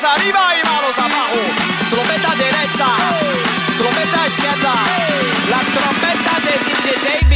manos arriba y manos abajo. Oh, trompeta derecha, trompeta izquierda, la trompeta de DJ Dave.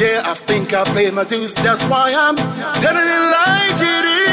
Yeah. I think I paid my dues. That's why I'm telling it like it is,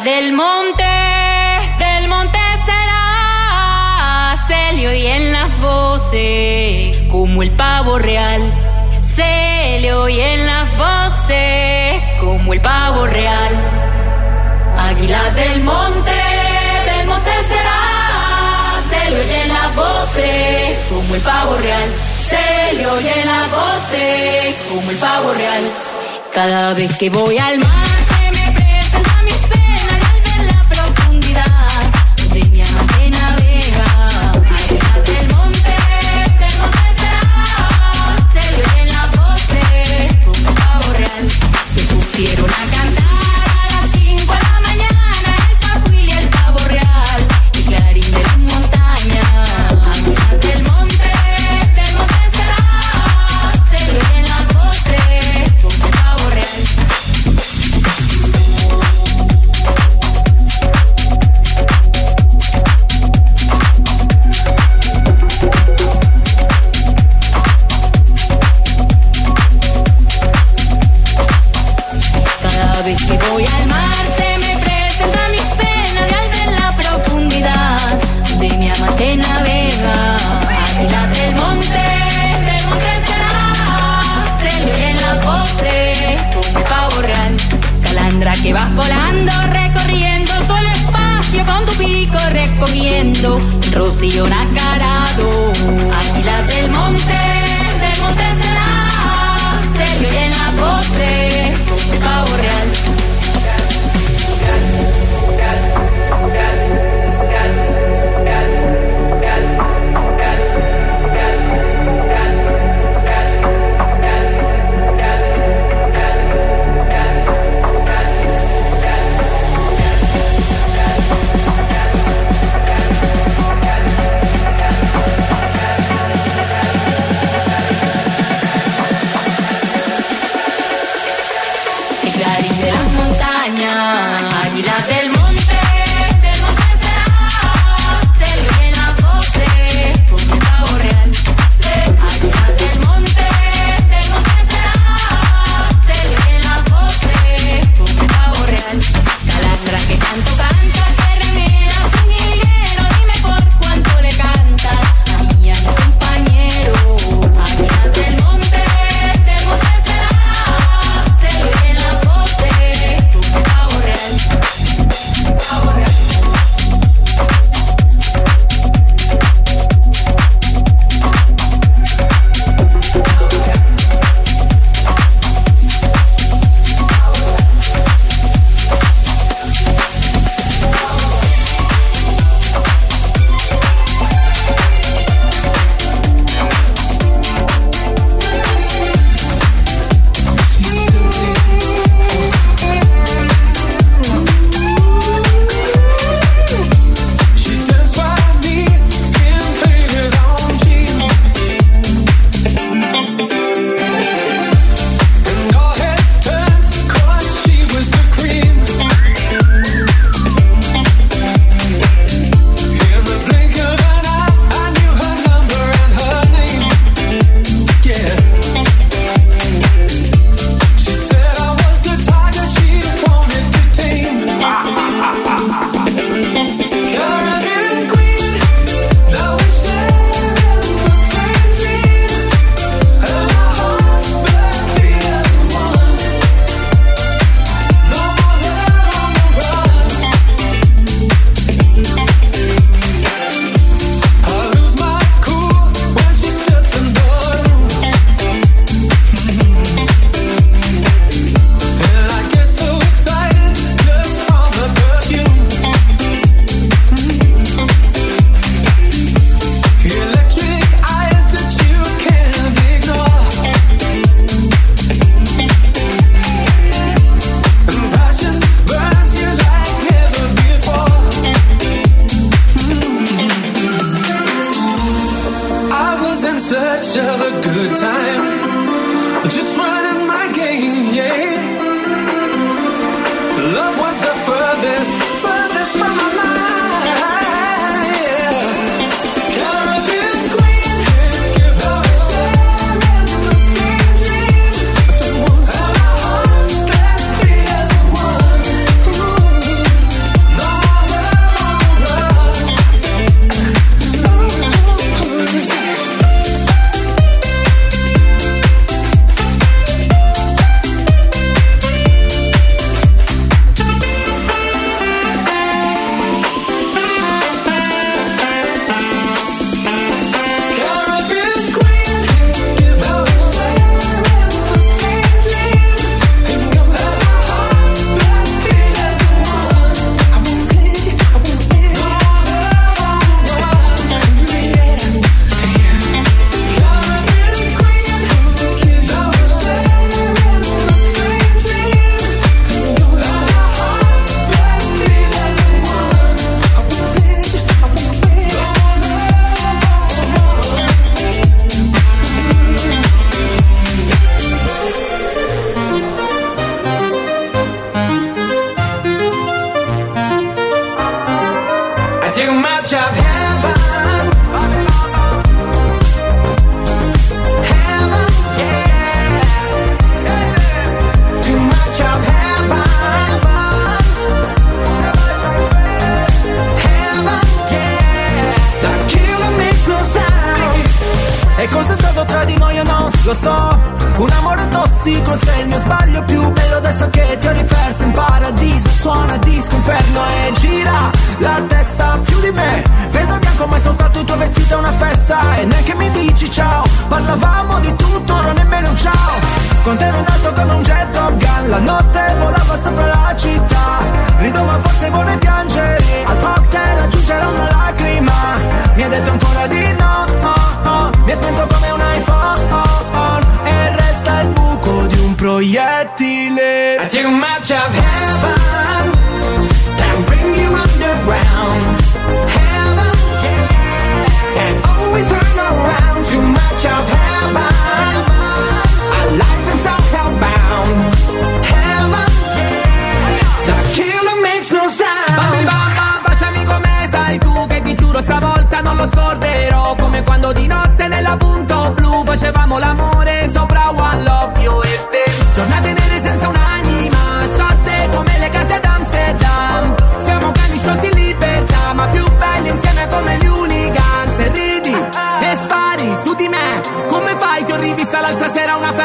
Del monte, del monte será, se le oyen las voces como el pavo real. Se le oyen las voces como el pavo real. Águila del monte, del monte será, se le oyen las voces como el pavo real. Se le oyen las voces como el pavo real. Cada vez que voy al mar.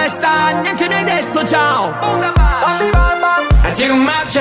festa, neanche noi hai detto ciao. I take a match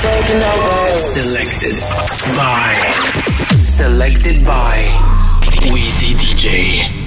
taking over. Selected by. Selected by. Wizii DJ.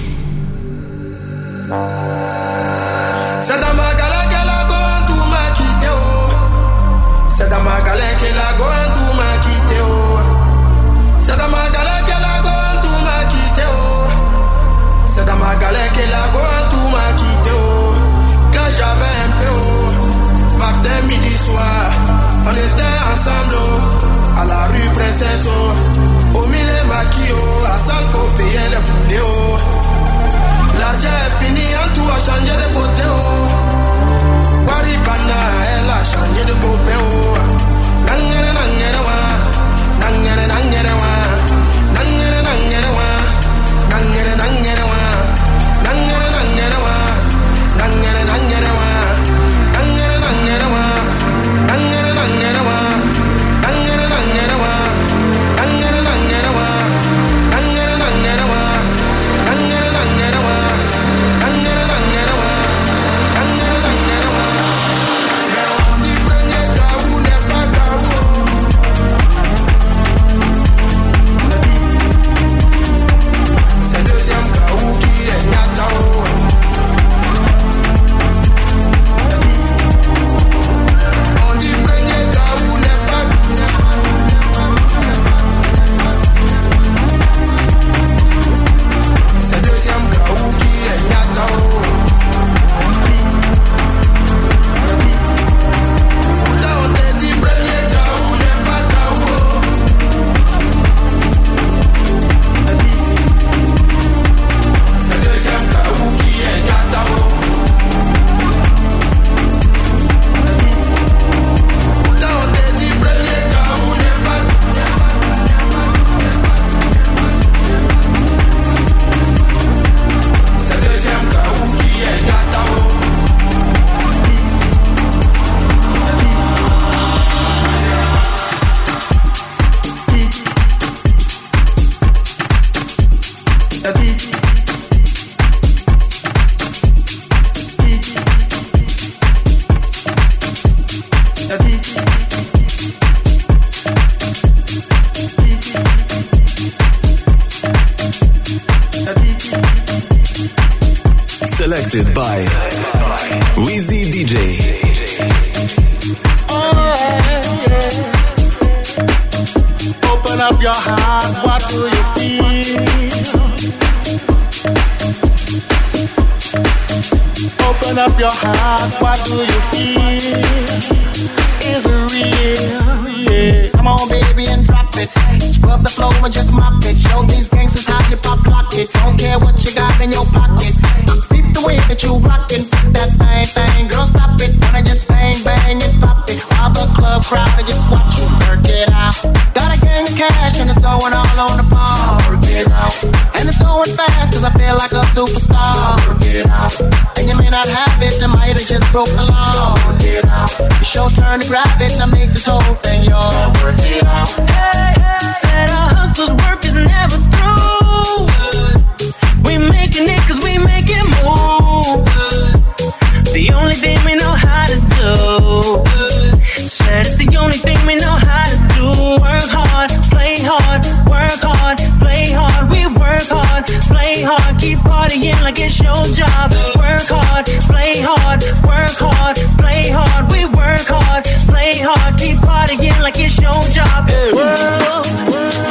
play hard, keep partying like it's your job. Work hard, play hard, work hard, play hard. We work hard, play hard, keep partying like it's your job. Hey. World,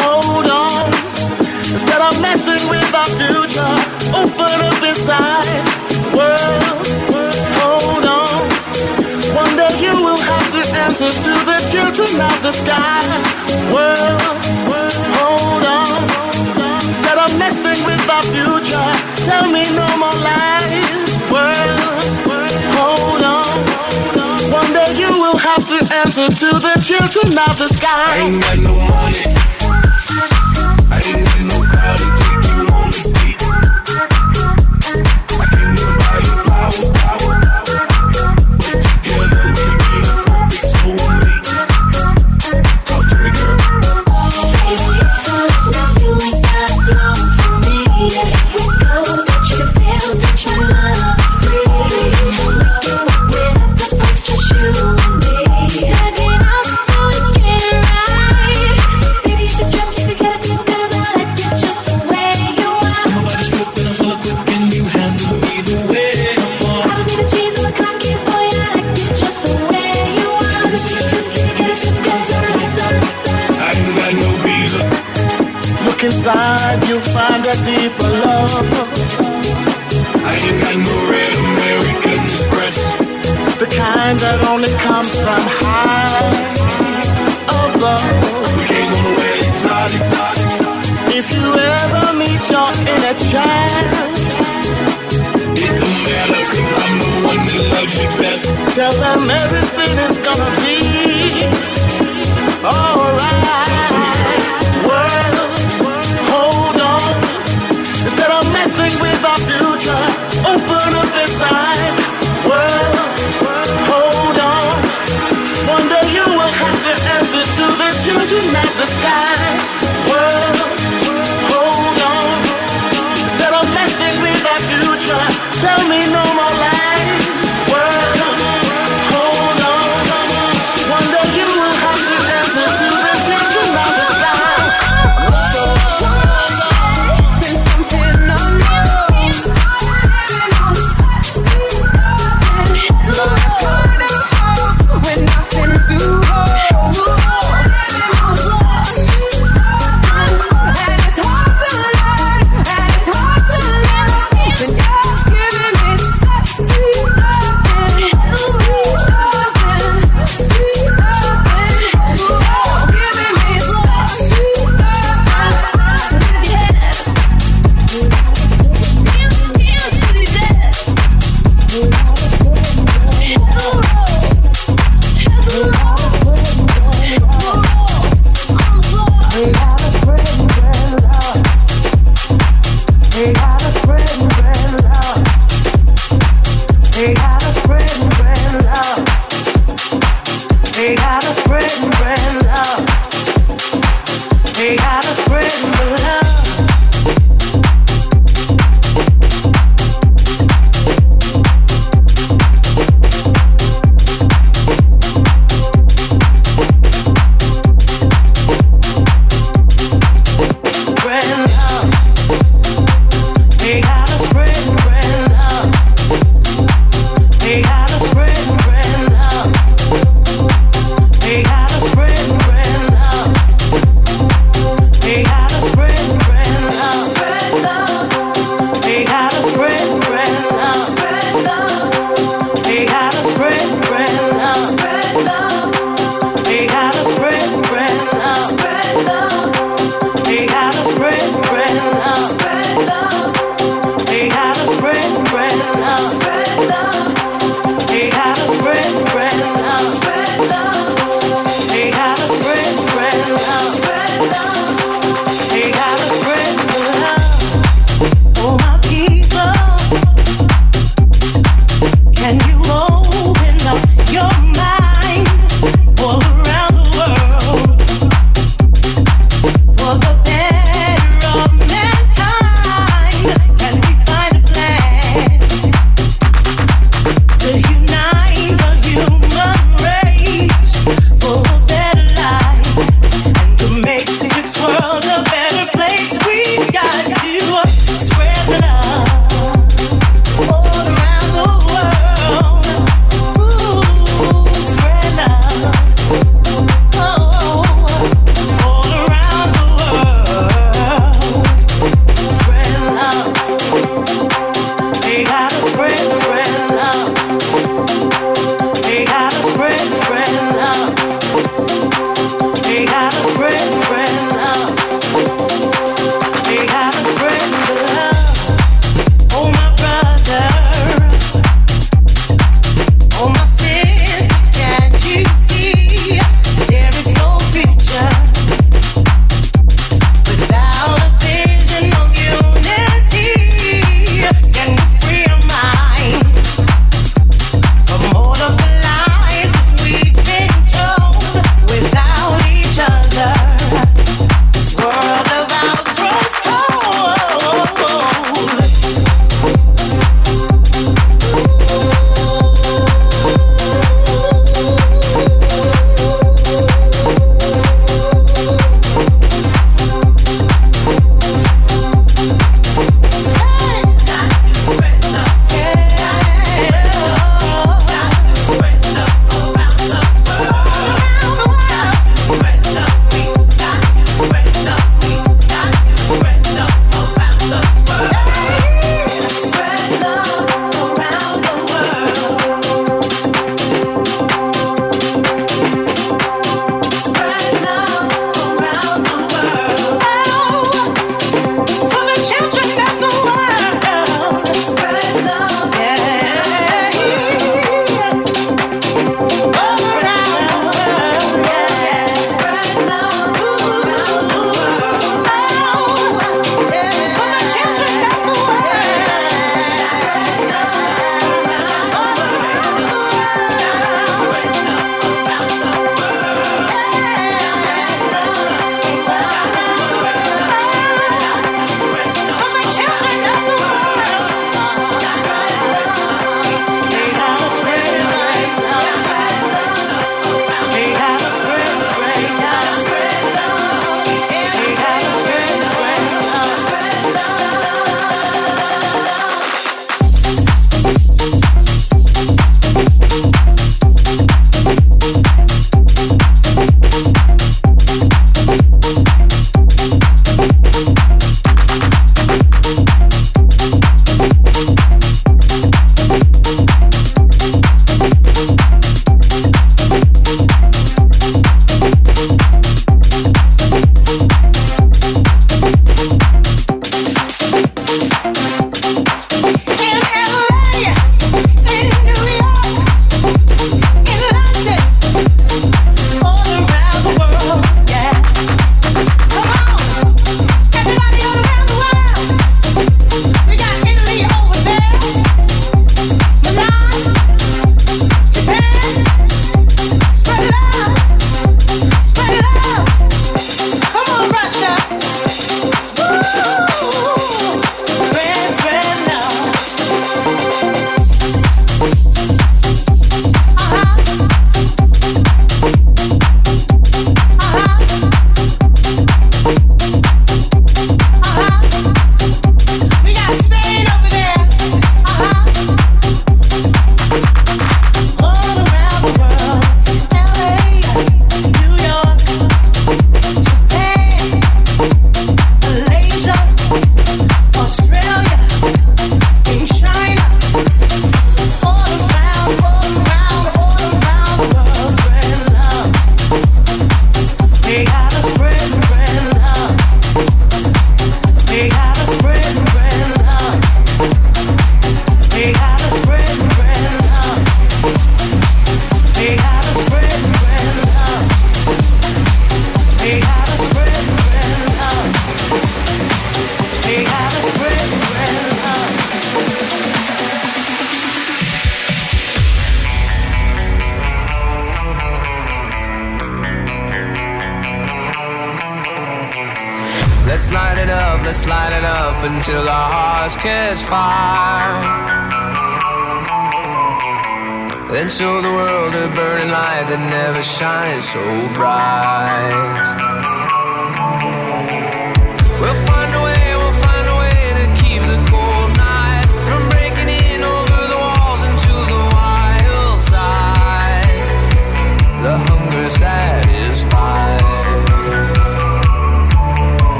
hold on. Instead of messing with our future, open up inside. World, hold on. One day you will have to answer to the children of the sky. World, hold on messing with our future. Tell me no more lies. Well, hold on. One day you will have to answer to the children of the sky. I ain't got no money. I ain't got no college. comes from high above. If you ever meet your inner child, it don't matter cause I'm the one that loves you best. Tell them everything is gonna be alright. tonight the sky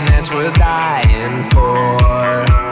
that's worth dying for.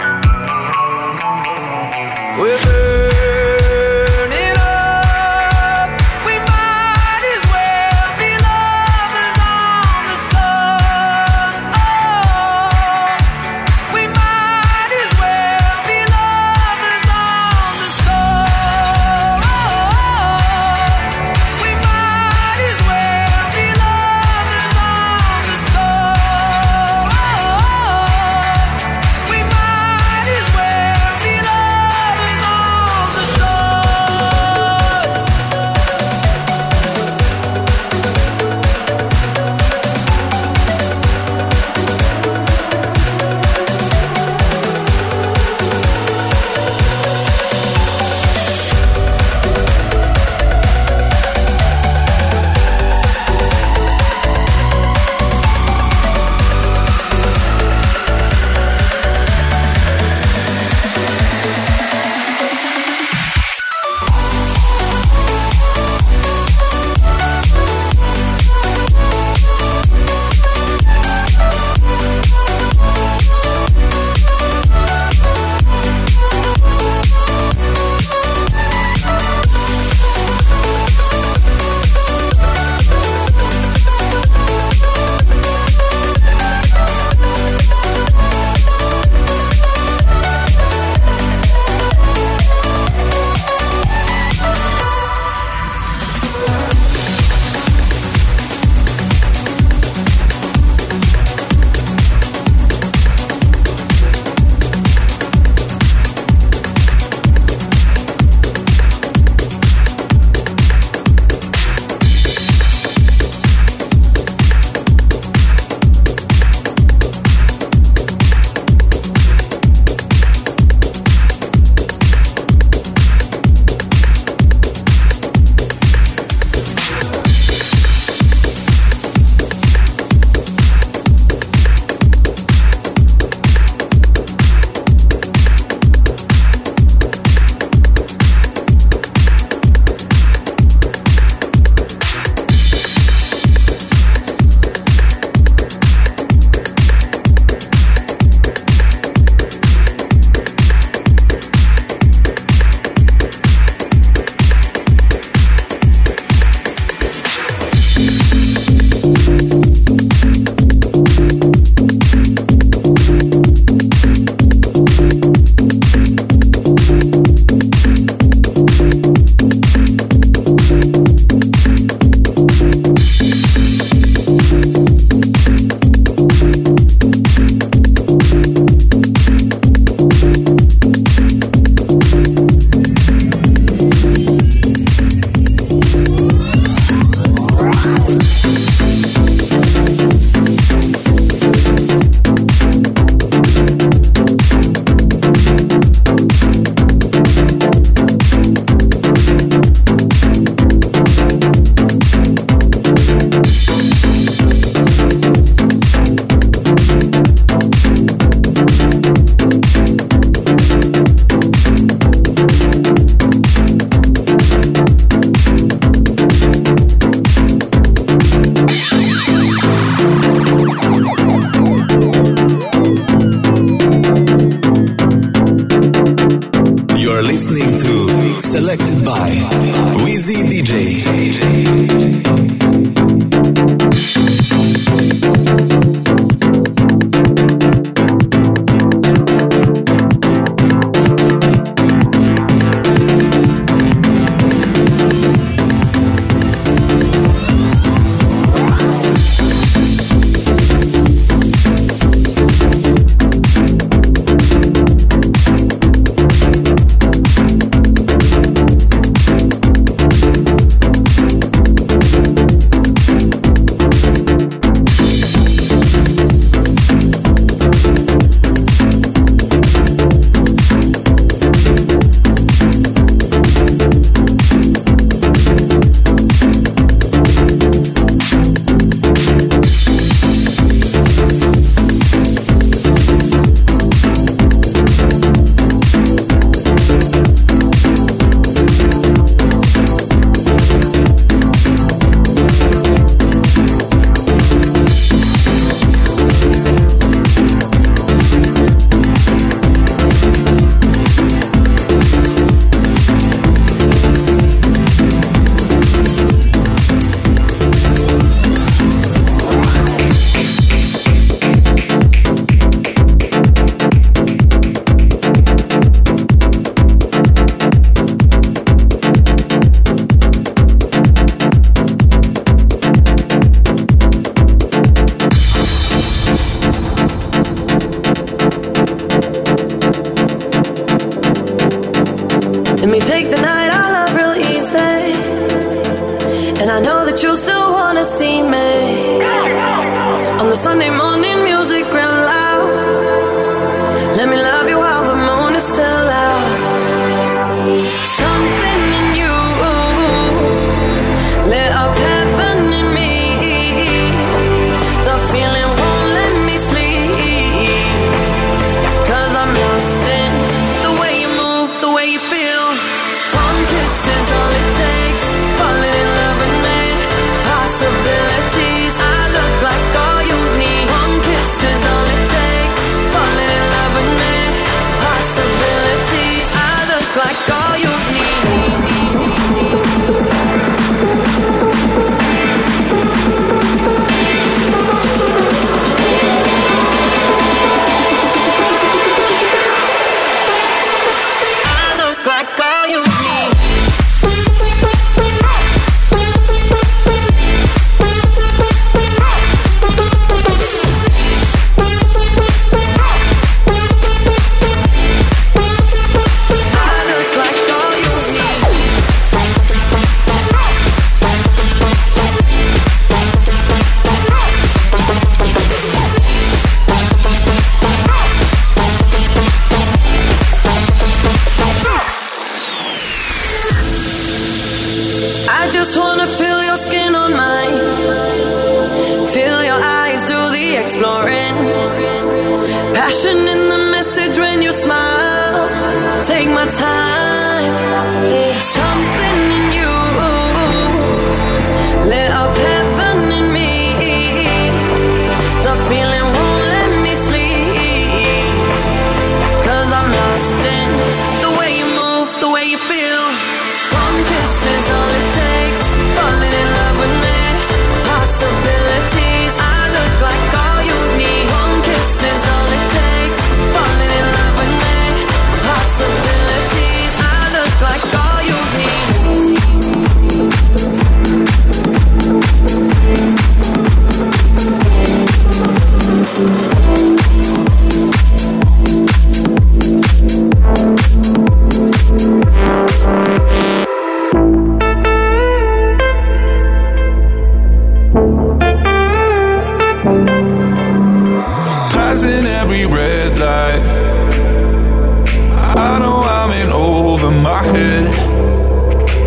my head.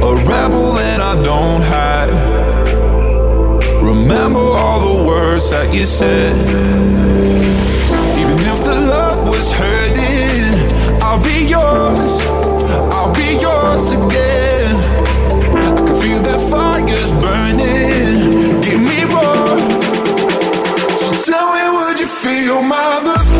A rebel and I don't hide. Remember all the words that you said. Even if the love was hurting, I'll be yours. I'll be yours again. I can feel that fire's burning. Give me more. So tell me, would you feel my love?